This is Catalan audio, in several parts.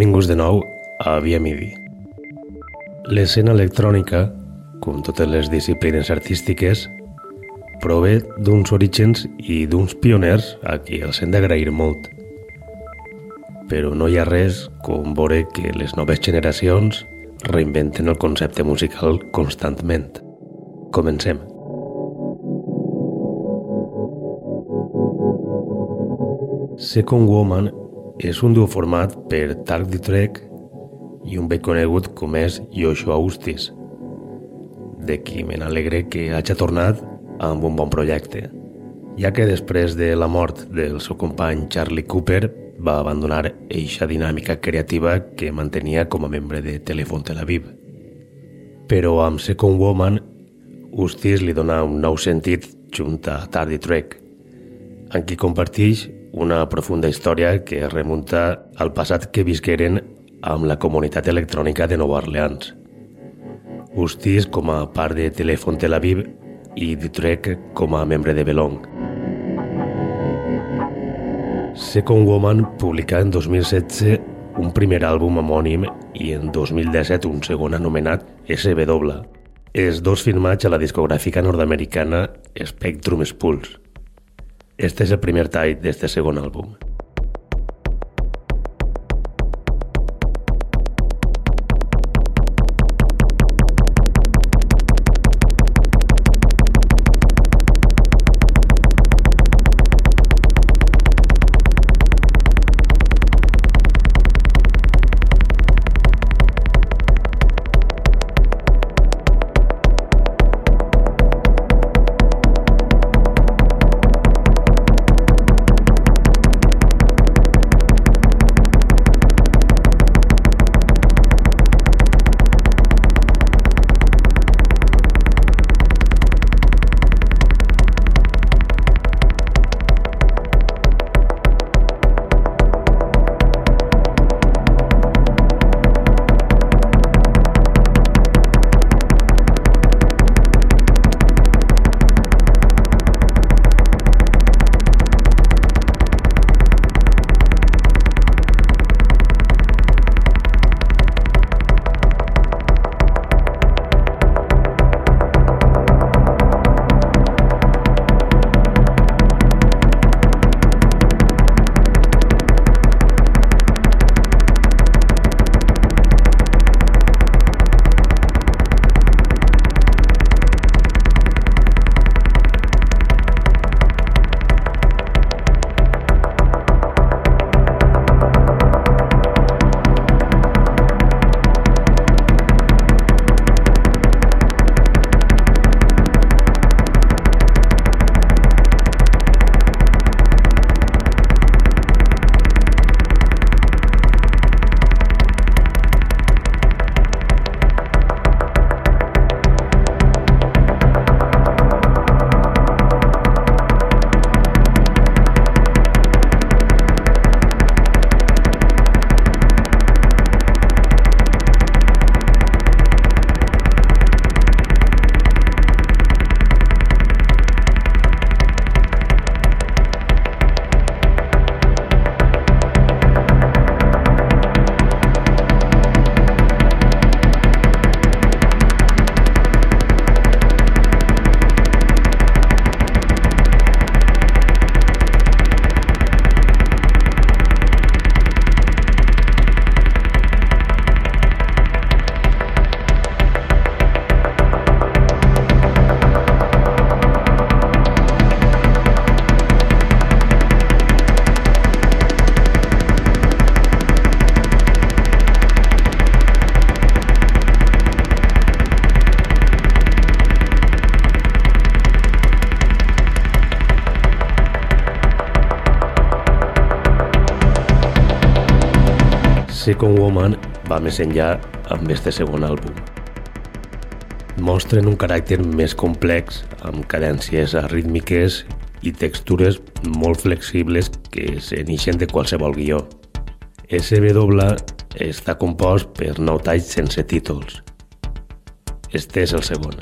Benvinguts de nou a Via Midi. L'escena electrònica, com totes les disciplines artístiques, prové d'uns orígens i d'uns pioners a qui els hem d'agrair molt. Però no hi ha res com veure que les noves generacions reinventen el concepte musical constantment. Comencem. Second Woman és un duo format per Tark Dutrek i un bé conegut com és Joshua Austis, de qui me n'alegre que hagi tornat amb un bon projecte, ja que després de la mort del seu company Charlie Cooper va abandonar eixa dinàmica creativa que mantenia com a membre de Telefon Tel Aviv. Però amb Second Woman, Austis li dona un nou sentit junt a Tardy Trek, en qui comparteix una profunda història que remunta al passat que visqueren amb la comunitat electrònica de Nova Orleans. Ustis com a part de Telefon Tel Aviv i Dutrec com a membre de Belong. Second Woman publicà en 2016 un primer àlbum homònim i en 2017 un segon anomenat SW. Els dos firmats a la discogràfica nord-americana Spectrum Spulse. Este es el primer tall de este segundo Second Woman va més enllà amb este segon àlbum. Mostren un caràcter més complex, amb cadències arrítmiques i textures molt flexibles que s'enixen de qualsevol guió. SW està compost per nou talls sense títols. Este és el segon.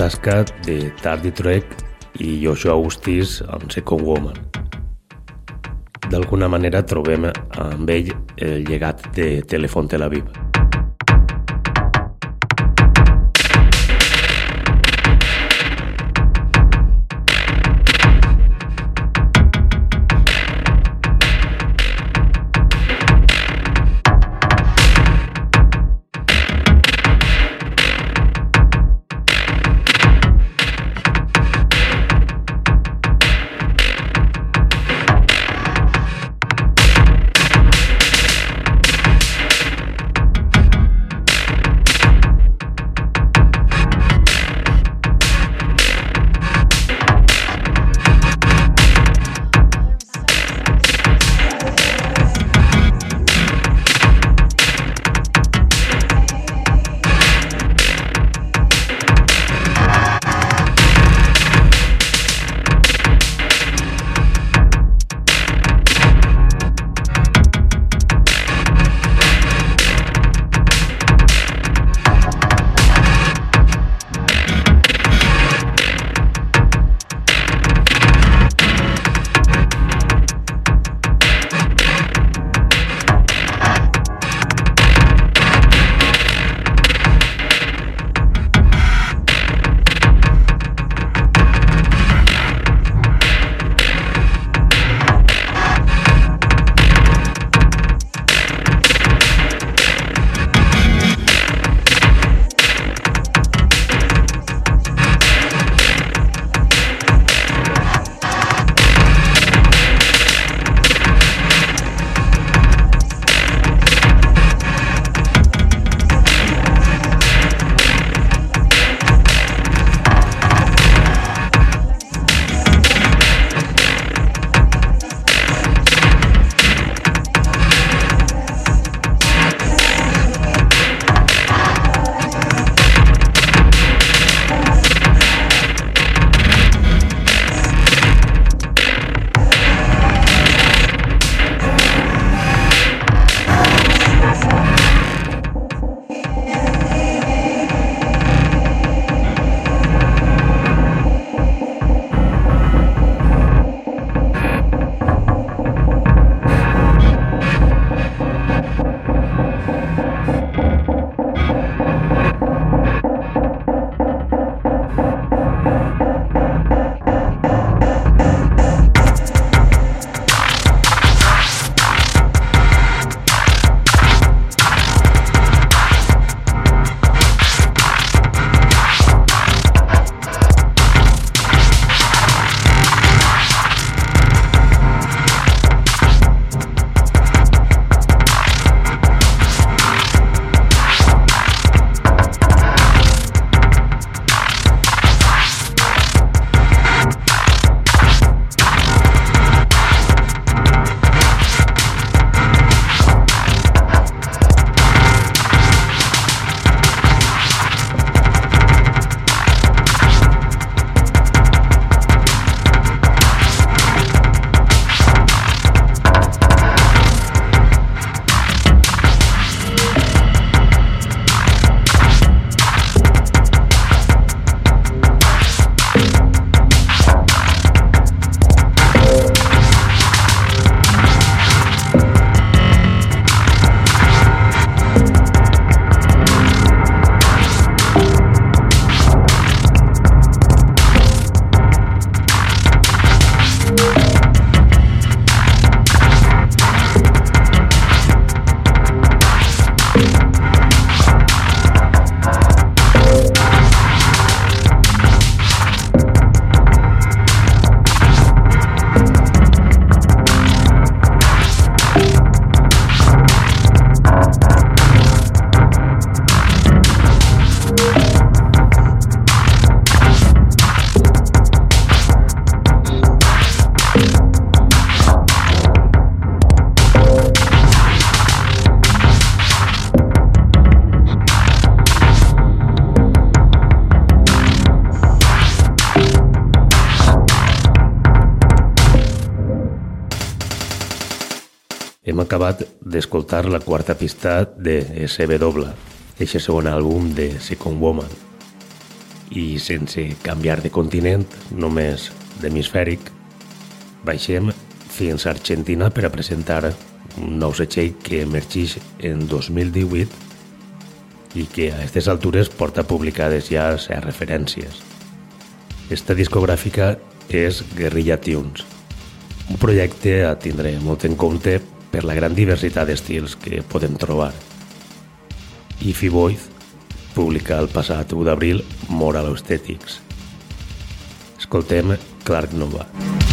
Tasca de Tardy Trek i Joshua Augustis amb Second Woman. D'alguna manera trobem amb ell el llegat de Telefon Tel Aviv. D'escoltar la quarta pista de SW, eixe segon àlbum de Second Woman. i sense canviar de continent, només d'hemisfèric, baixem fins a Argentina per a presentar un nou setxell que emergeix en 2018 i que a aquestes altures porta publicades ja les referències. Esta discogràfica és Guerrilla Tunes, un projecte a tindre molt en compte per la gran diversitat d'estils que podem trobar. Ify Boyd publica el passat 1 d'abril Moral Aesthetics. Escoltem Clark Nova. Nova.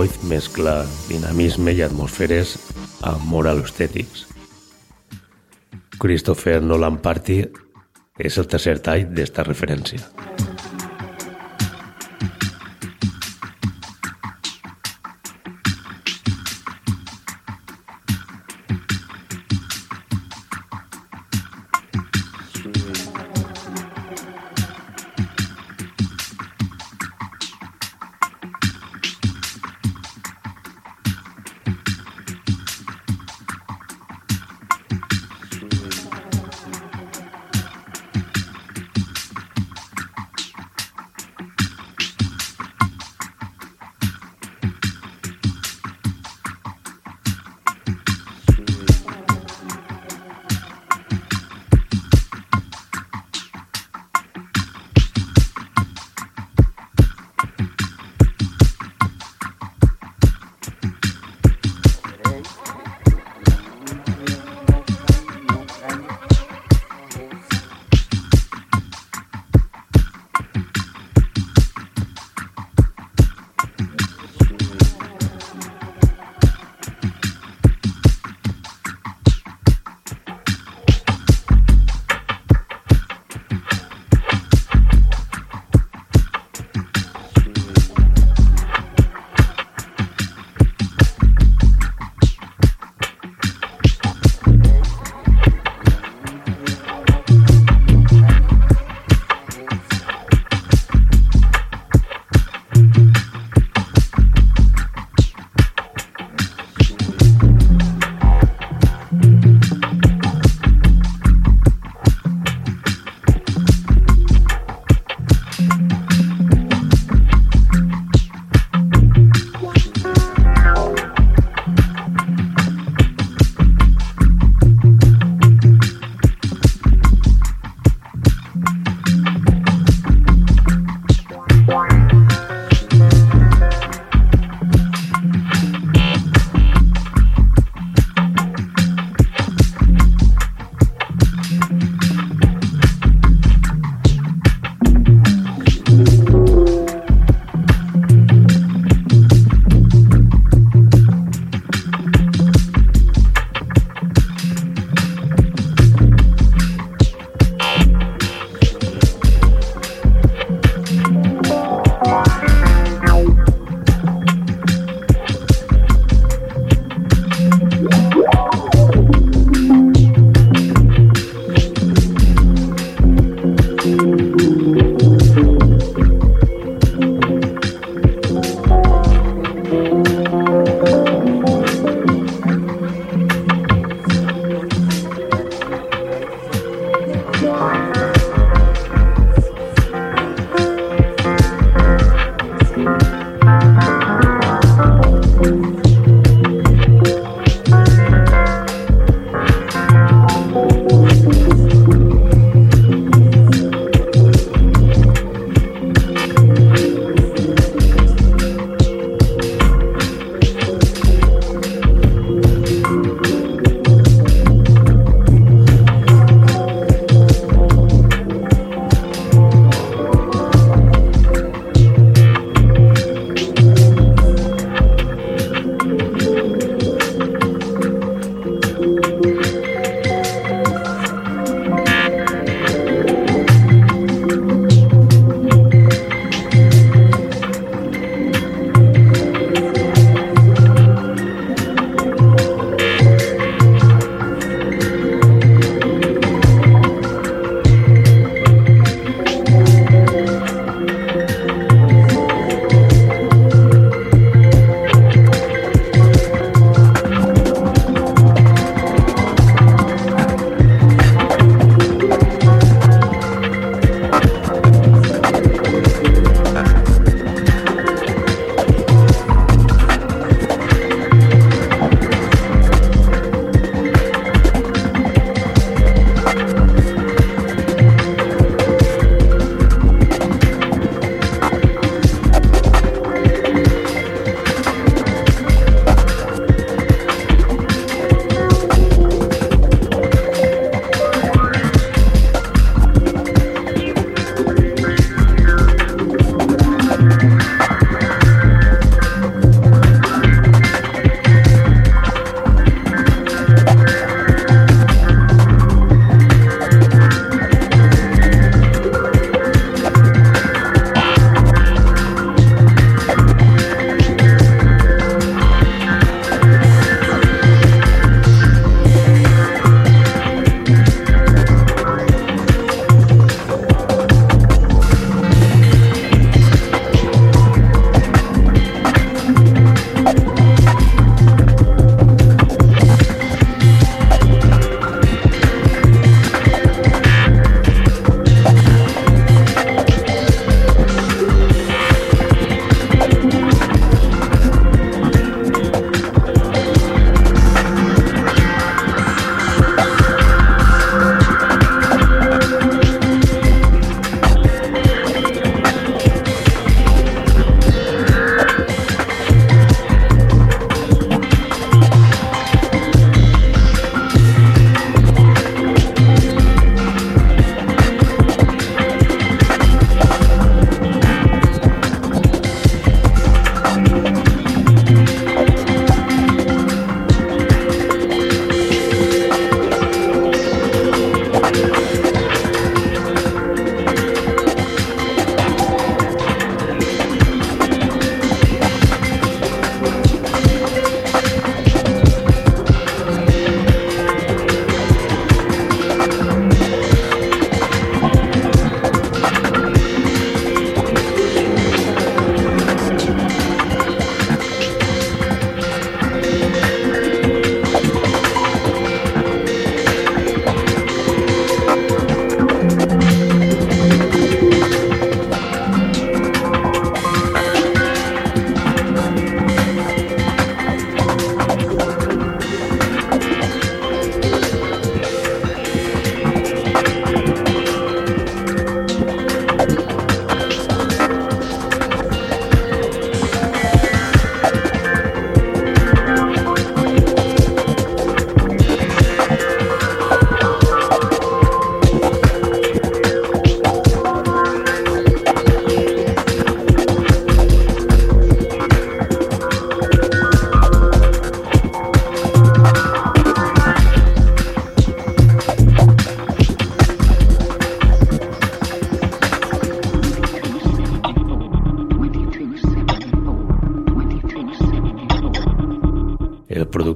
Void mescla dinamisme i atmosferes amb moral estètics. Christopher Nolan Party és el tercer tall d'esta referència.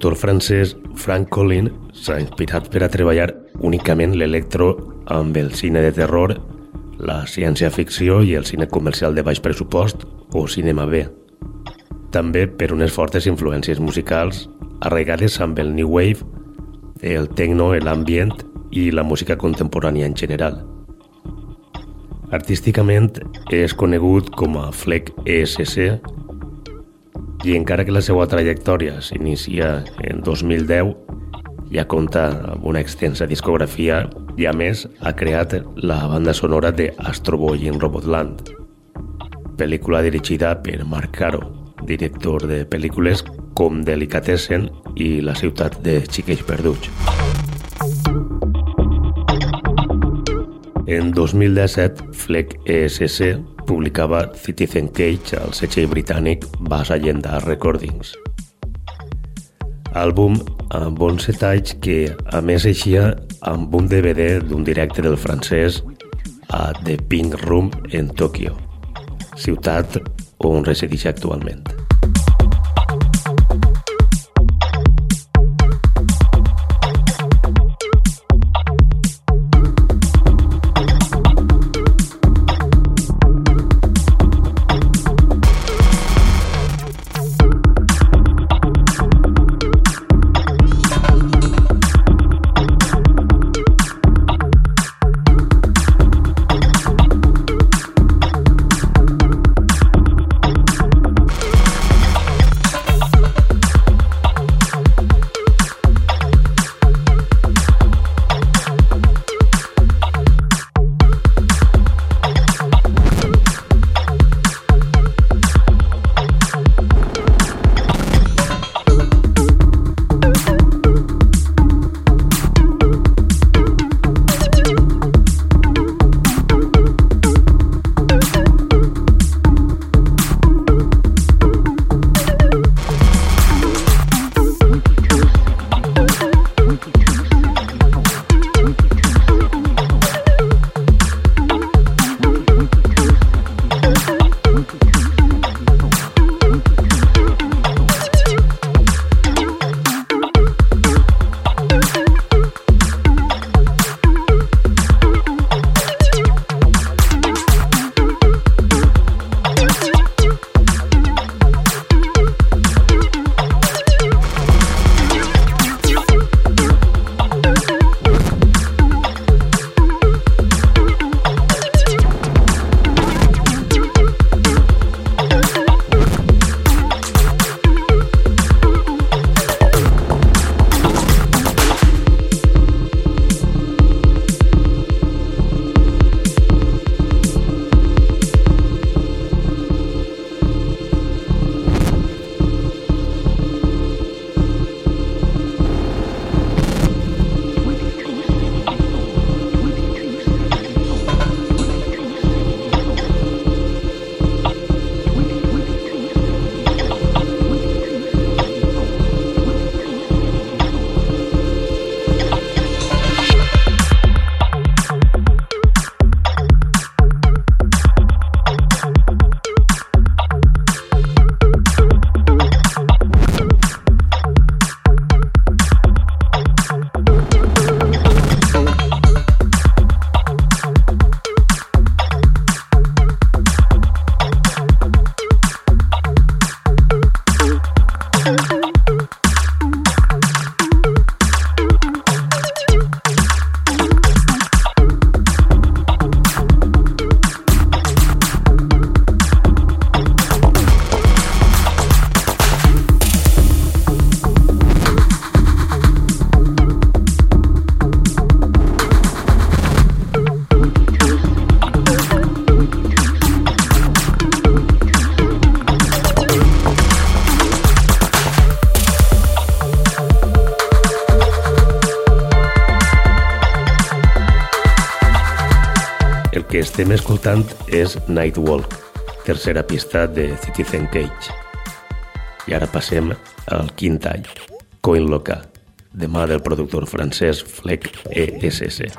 Productor francès Frank Collin s'ha inspirat per a treballar únicament l'electro amb el cine de terror, la ciència-ficció i el cine comercial de baix pressupost o cinema B. També per unes fortes influències musicals arraigades amb el New Wave, el techno, l'ambient i la música contemporània en general. Artísticament és conegut com a Fleck ESC i encara que la seva trajectòria s'inicia en 2010, ja compta amb una extensa discografia i a més ha creat la banda sonora de Astro Boy in Robotland, pel·lícula dirigida per Mark Caro, director de pel·lícules com Delicatessen i La ciutat de Xiquets Perduts. En 2017, Fleck ESC publicava Citizen Cage al setxell britànic Bass Agenda Recordings. Àlbum amb 11 talls que, a més, eixia amb un DVD d'un directe del francès a The Pink Room en Tòquio, ciutat on resideix actualment. Estem escoltant és Nightwalk, tercera pista de Citizen Cage. I ara passem al quint tall, Coin Loca, de mà del productor francès Fleck ESC.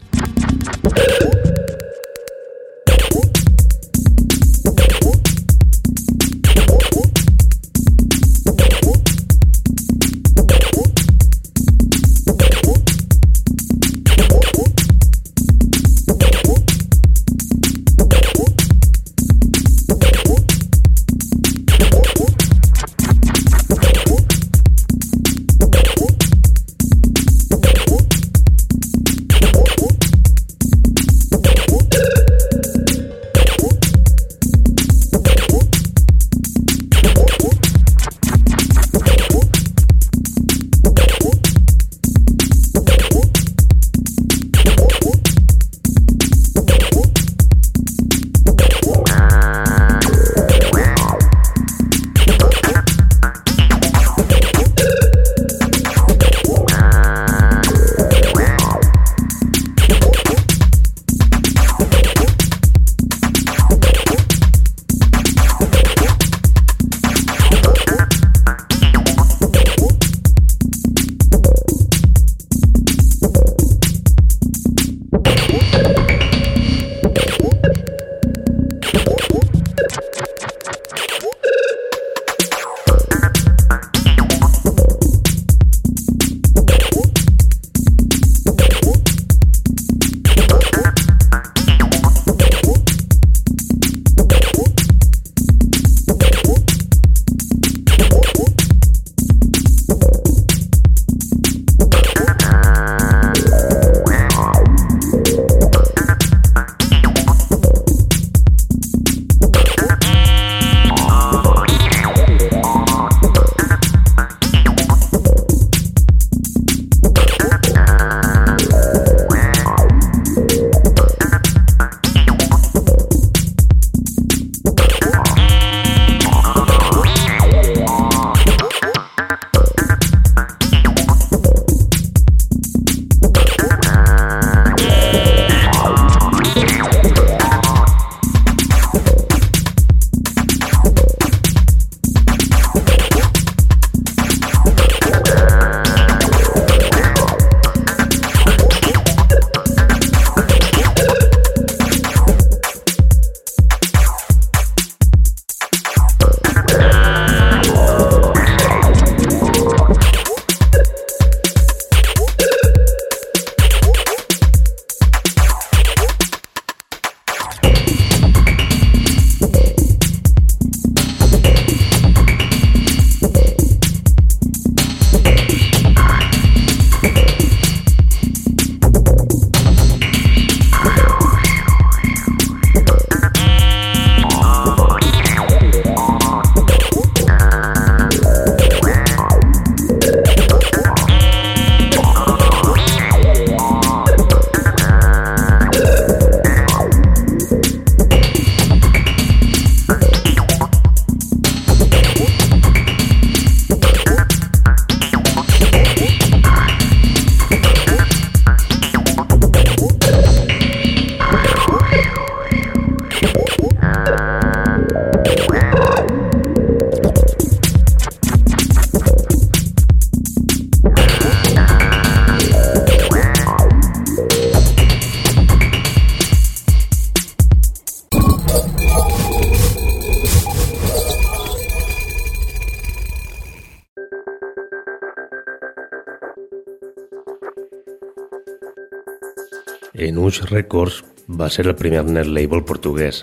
Va ser el primer net label portuguès.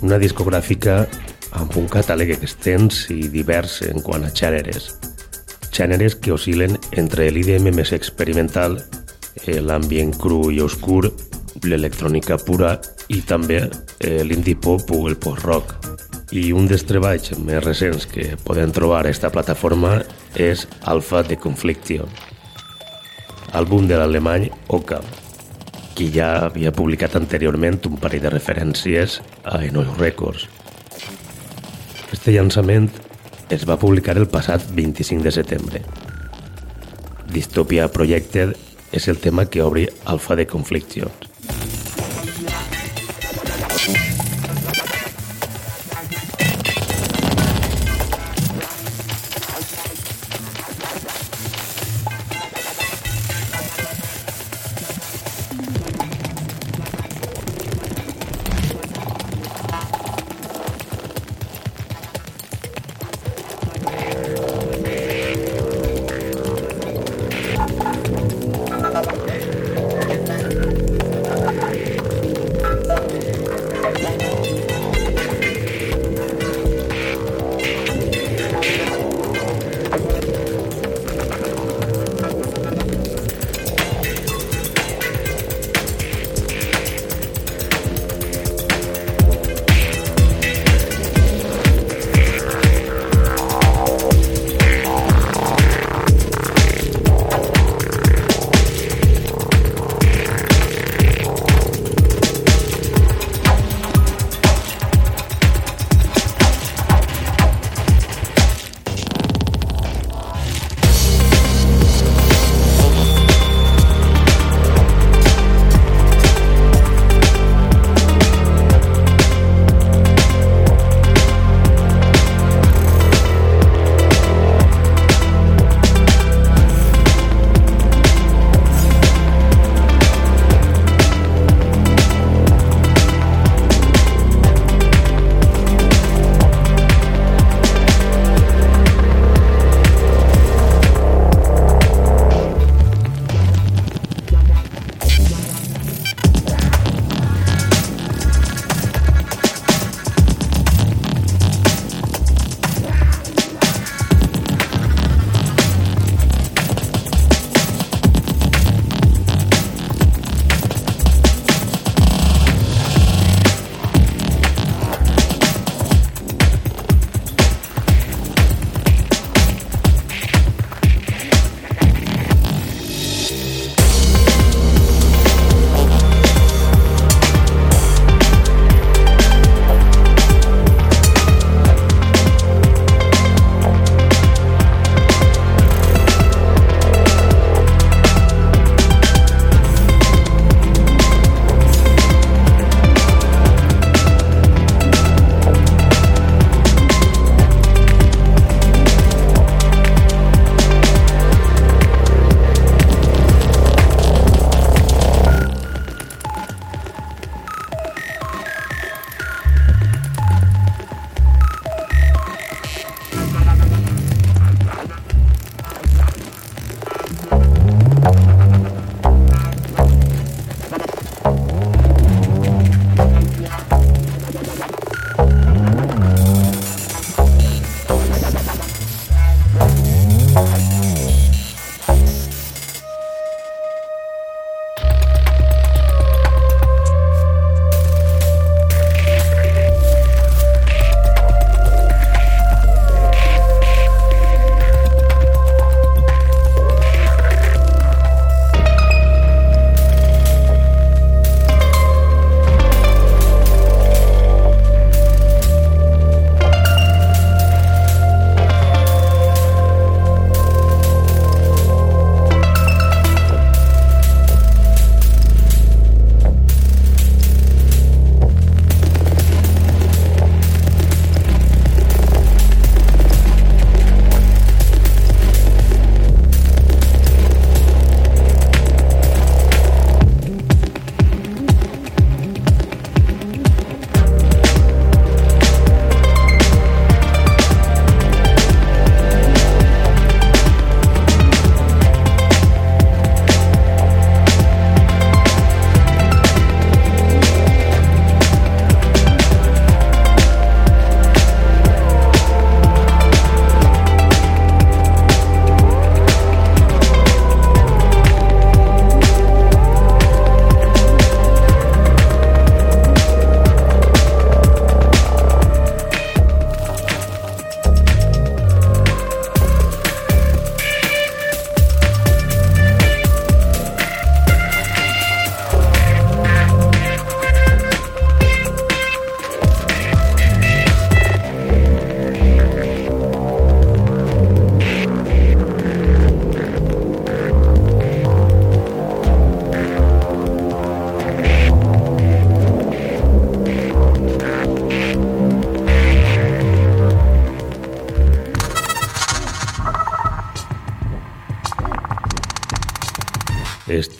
Una discogràfica amb un catàleg extens i divers en quant a gèneres. Gèneres que oscil·len entre l'IDM més experimental, l'ambient cru i oscur, l'electrònica pura i també eh, l'indie pop o el post-rock. I un dels treballs més recents que poden trobar a esta plataforma és Alpha de Confliction, àlbum de l'alemany Oka, qui ja havia publicat anteriorment un parell de referències a Enoch Records. Este llançament es va publicar el passat 25 de setembre. Dystopia Projected és el tema que obri Alpha de Conflictions.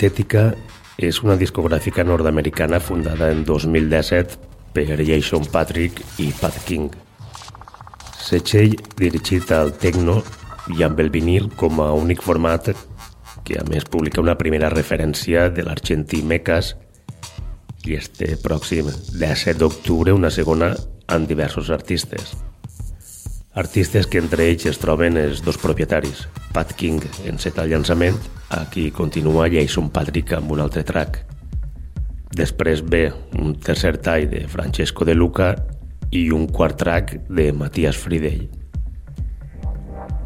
Estètica és una discogràfica nord-americana fundada en 2017 per Jason Patrick i Pat King. Setxell dirigit al techno i amb el vinil com a únic format que a més publica una primera referència de l'argentí Mecas i este pròxim 17 d'octubre una segona amb diversos artistes. Artistes que entre ells es troben els dos propietaris, Pat King en set al llançament, aquí continua Jason Patrick amb un altre track. Després ve un tercer tall de Francesco De Luca i un quart track de Matías Fridell.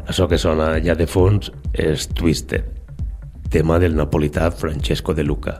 Això que sona ja de fons és Twisted, tema del napolità Francesco De Luca.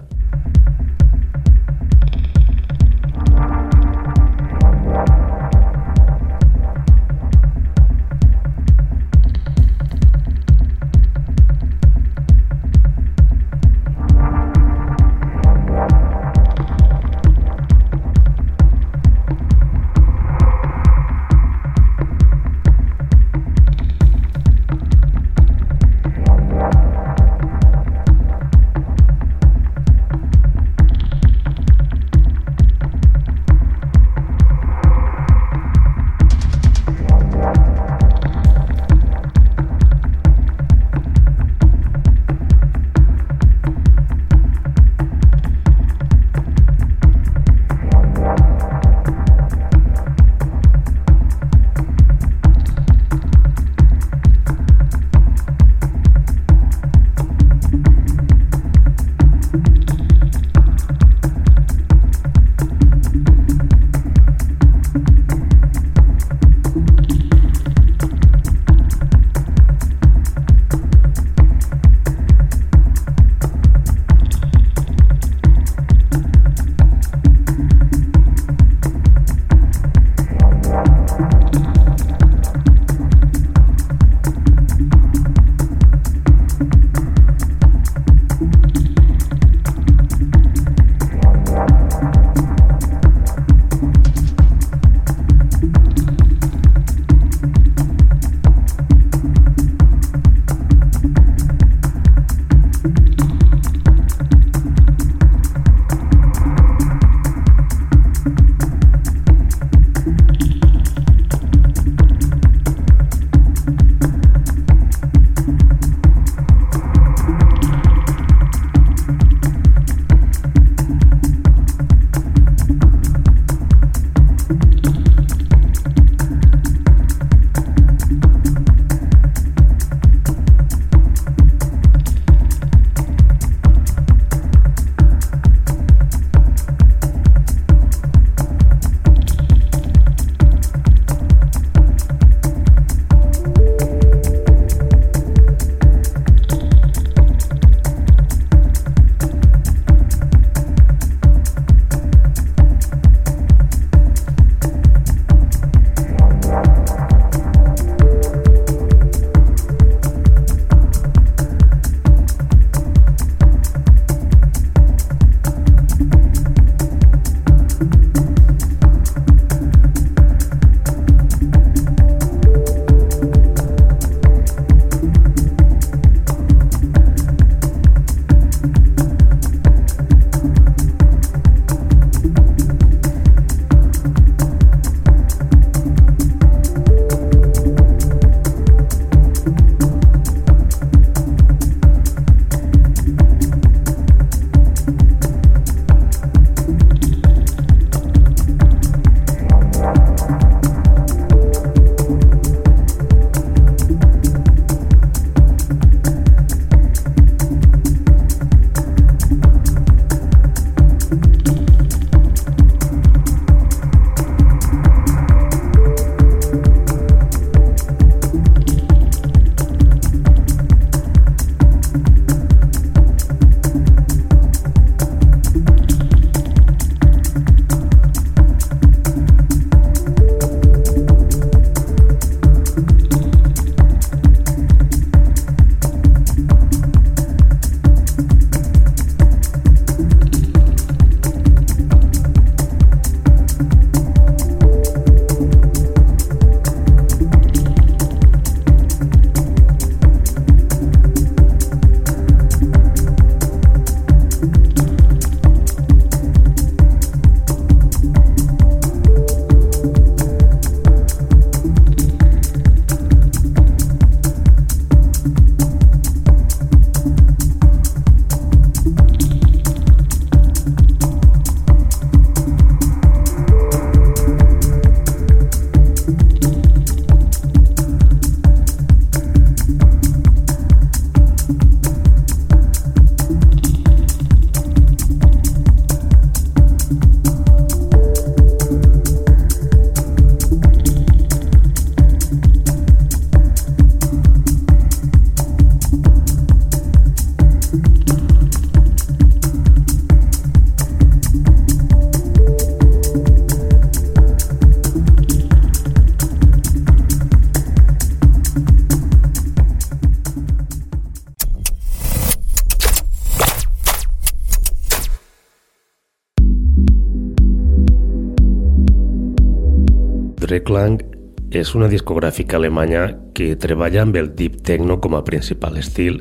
És una discogràfica alemanya que treballa amb el deep techno com a principal estil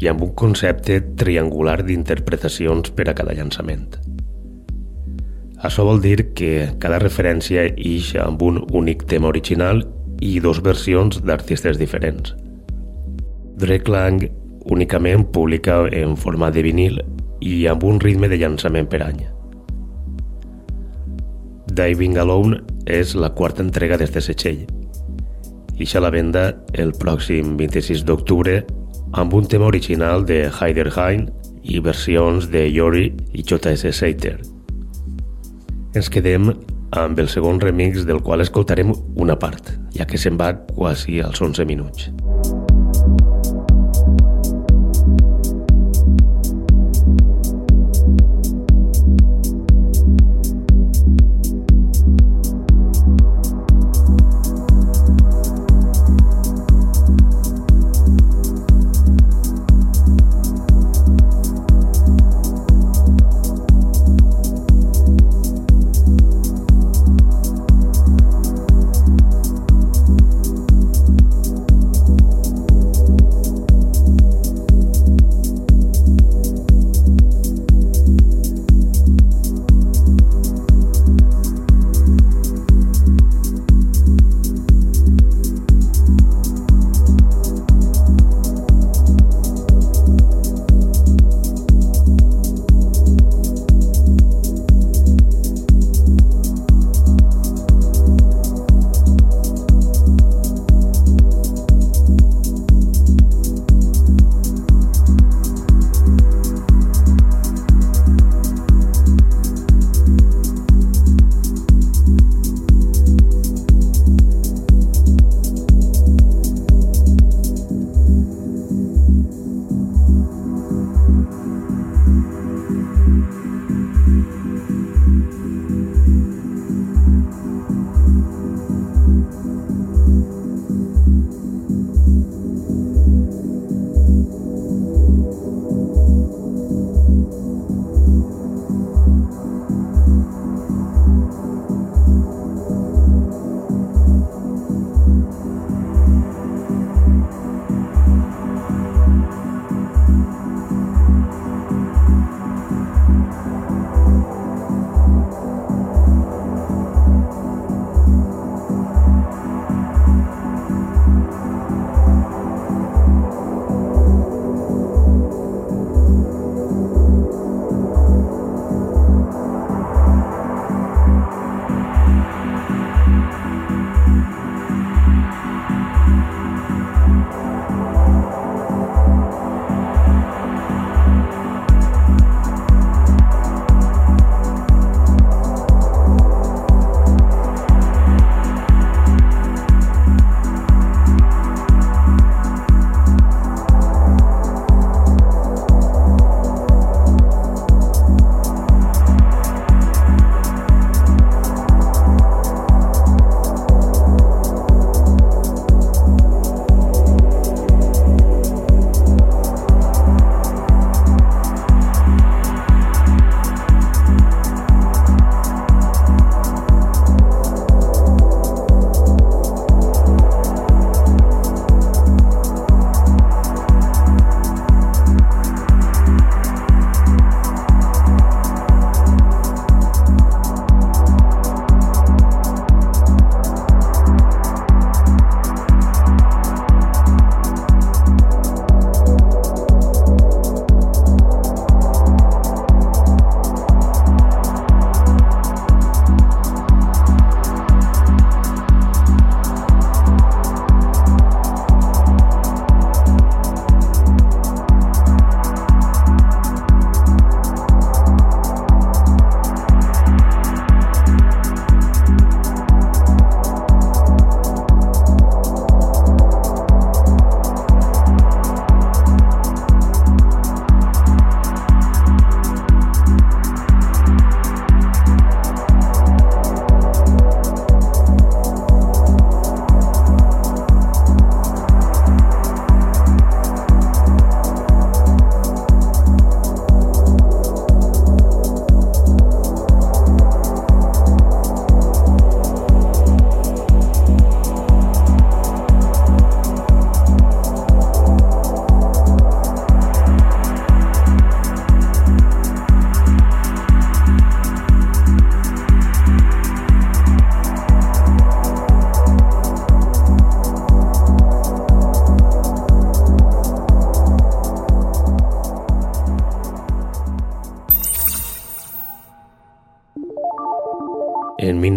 i amb un concepte triangular d'interpretacions per a cada llançament. Això vol dir que cada referència ix amb un únic tema original i dos versions d'artistes diferents. Drecklang únicament publica en format de vinil i amb un ritme de llançament per any. Diving Alone és la quarta entrega d'este setxell. Ixa la venda el pròxim 26 d'octubre amb un tema original de Heiderheim i versions de Yori i J.S. Seiter. Ens quedem amb el segon remix del qual escoltarem una part, ja que se'n va quasi als 11 minuts.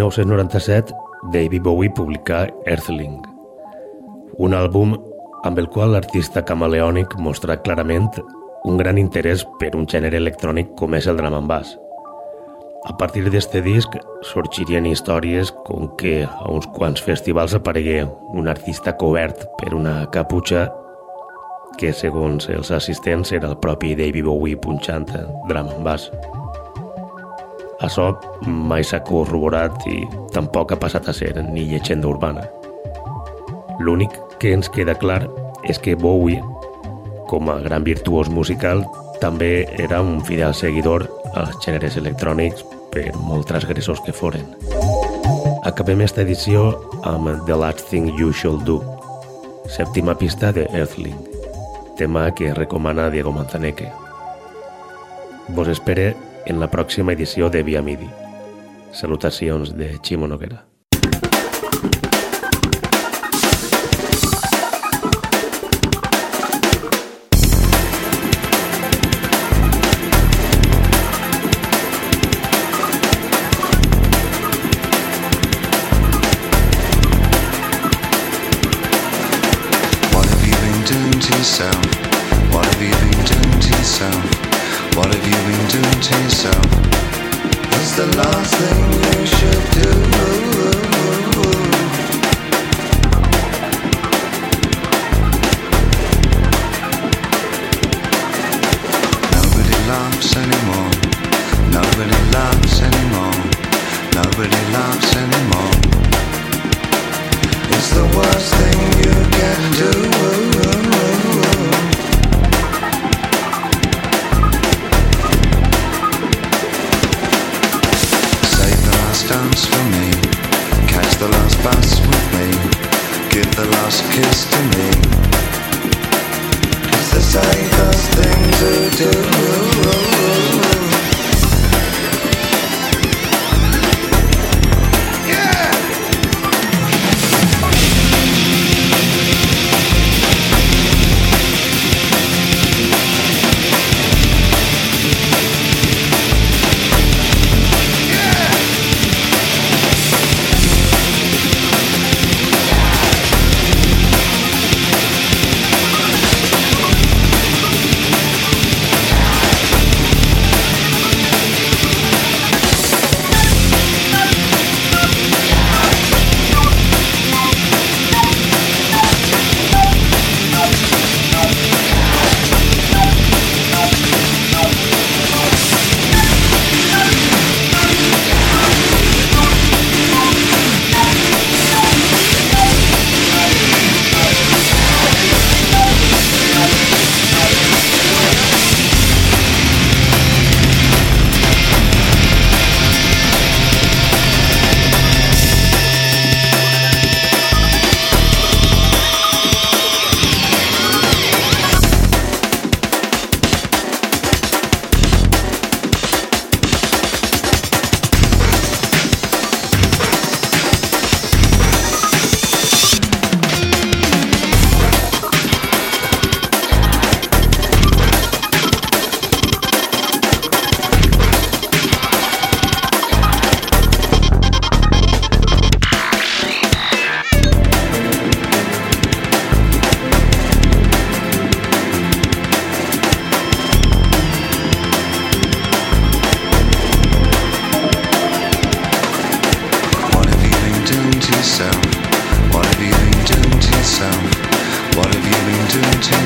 1997, David Bowie publicà Earthling, un àlbum amb el qual l'artista camaleònic mostra clarament un gran interès per un gènere electrònic com és el drum and bass. A partir d'este disc sorgirien històries com que a uns quants festivals aparegué un artista cobert per una caputxa que, segons els assistents, era el propi David Bowie punxant drum and bass. Això mai s'ha corroborat i tampoc ha passat a ser ni llegenda urbana. L'únic que ens queda clar és que Bowie, com a gran virtuós musical, també era un fidel seguidor als gèneres electrònics per molt transgressors que foren. Acabem esta edició amb The Last Thing You Should Do, sèptima pista de Earthling, tema que recomana Diego Manzaneque. Vos espere en la pròxima edició de Via Midi. Salutacions de Ximo Noguera.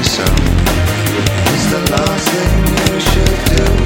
Yourself. It's the last thing you should do.